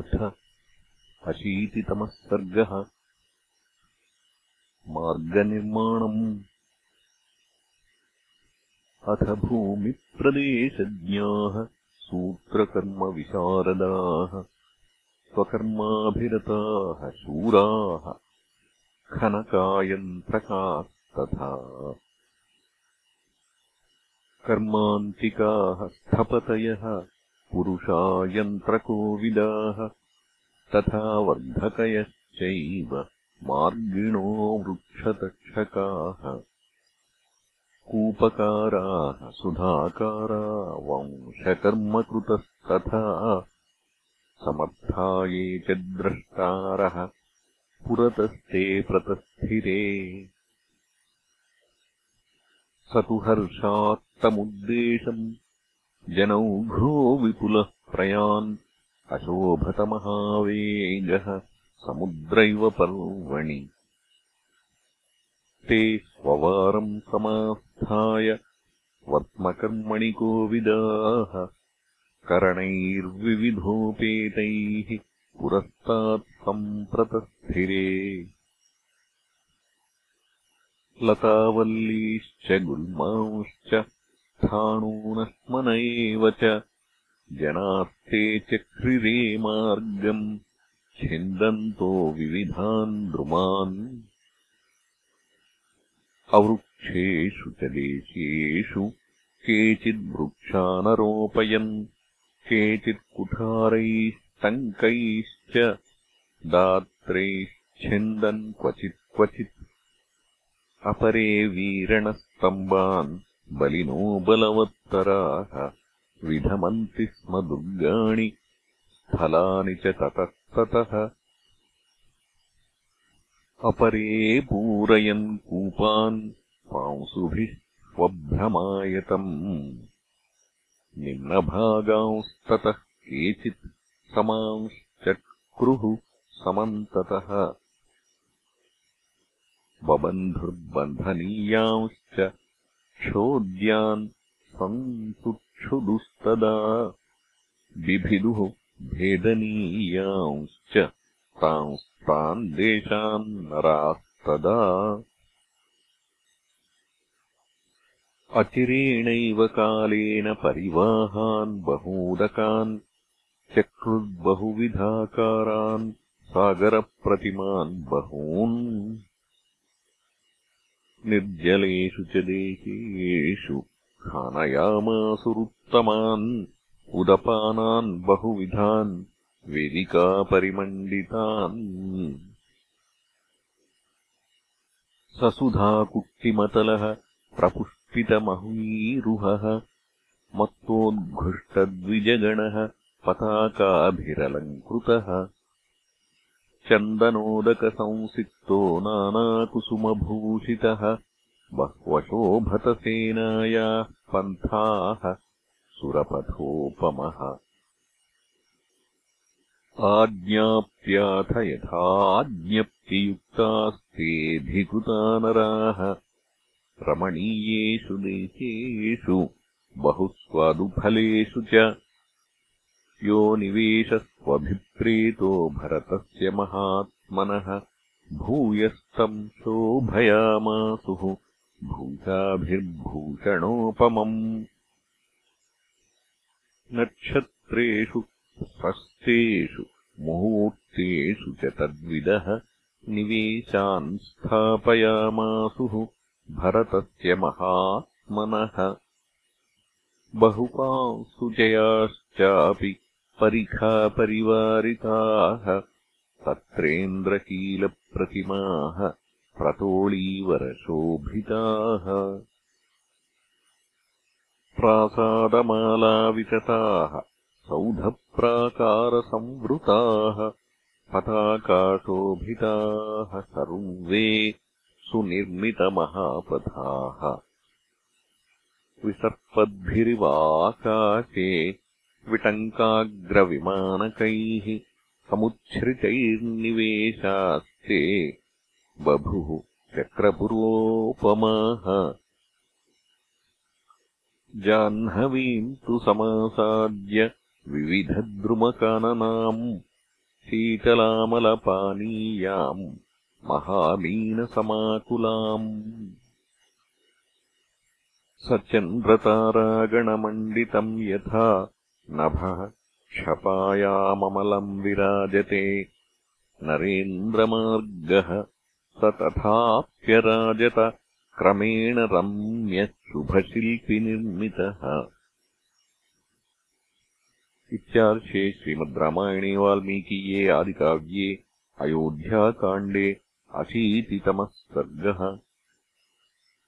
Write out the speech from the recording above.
अथ अशीतितमः सर्गः मार्गनिर्माणम्। अथ भूमिप्रदेशज्ञाः सूत्रकर्मविशारदाः। स्वकर्माभिरताः शूराः। खनकायन्त्रकास्तथा। कर्मान्तिकाः स्थपतयः पुरुषायन्त्रकोविदाः तथा वर्धकयश्चैव मार्गिणो वृक्षतक्षकाः। कूपकाराः सुधाकारा वंशकर्मकृतस्तथा समर्था ये च द्रष्टारः पुरतस्ते प्रतस्थिरे। स तु हर्षात्तमुद्देशम् जनौघो विपुलः प्रयान् अशोभतमहावेगः समुद्रैव पर्वणि। ते स्ववारम् समास्थाय वर्त्मकर्मणि कोविदाः करणैर्विविधोपेतैः पुरस्तात् सम्प्रतस्थिरे। लतावल्लीश्च गुल्मांश्च स्थाणूनस्मन एव च जनास्ते चक्रिरे मार्गम् छिन्दन्तो विविधान् द्रुमान् अवृक्षेषु च देशेषु केचिद्वृक्षानरोपयन् केचित्कुठारैस्तङ्कैश्च दात्रैश्छिन्दन् क्वचित् क्वचित् अपरे वीरणस्तम्बान् बलिनो बलवत्तराः विधमन्ति स्म दुर्गाणि स्थलानि च ततस्ततः अपरे पूरयन् कूपान् पांसुभिः स्वभ्रमायतम्। निम्नभागांस्ततः केचित् समांश्चक्रुः समन्ततः। बबन्धुर्बन्धनीयांश्च क्षोद्यान् सन्तुक्षुदुस्तदा बिभिदुः भेदनीयांश्च तांस्तान् देशान् नरास्तदा। अचिरेणैव कालेन परिवाहान् बहूदकान् चक्रुर्बहुविधाकारान् सागरप्रतिमान् बहून् निर्जलेषु च देशेषु खानयामासुरुत्तमान् उदपानान् बहुविधान् वेदिकापरिमण्डितान् ससुधाकुट्टिमतलः प्रपुष्पितमहीरुहः मत्तोद्घृष्टद्विजगणः पताकाभिरलङ्कृतः चन्दनोदकसंसिक्तो नानाकुसुमभूषितः बह्वशोभतसेनायाः पन्थाः सुरपथोपमः। आज्ञाप्याथ यथाज्ञप्तियुक्तास्तेऽधिकृतानराः। रमणीयेषु देशेषु बहुस्वादुफलेषु च। यो निवेशस्वभिप्रेतो भरतस्य महात्मनः भूयस्तम् शोभयामासुः भूषाभिर्भूषणोपमम् नक्षत्रेषु स्वस्थेषु मुहूर्तेषु च तद्विदः निवेशान् स्थापयामासुः भरतस्य महात्मनः बहुपांसुचयाश्चापि परिखापरिवारिताः तत्रेन्द्रकीलप्रतिमाः प्रतोळीवरशोभिताः प्रासादमालावितताः सौधप्राकारसंवृताः पताकाशोभिताः सर्वे सुनिर्मितमहापथाः विसर्पद्भिरिवाकाशे विटङ्काग्रविमानकैः समुच्छ्रितैर्निवेशास्ते बभुः चक्रपुरोपमाः जाह्नवीम् तु समासाद्य विविधद्रुमकाननाम् शीतलामलपानीयाम् महामीनसमाकुलाम्। सचन्द्रतारागणमण्डितम् यथा नभः क्षपायाममलम् विराजते। नरेन्द्रमार्गः स तथाप्यराजत क्रमेण रम्यशुभशिल्पिनिर्मितः इत्यार्षे श्रीमद् रामायणे वाल्मीकीये आदिकाव्ये अयोध्याकाण्डे अशीतितमः सर्गः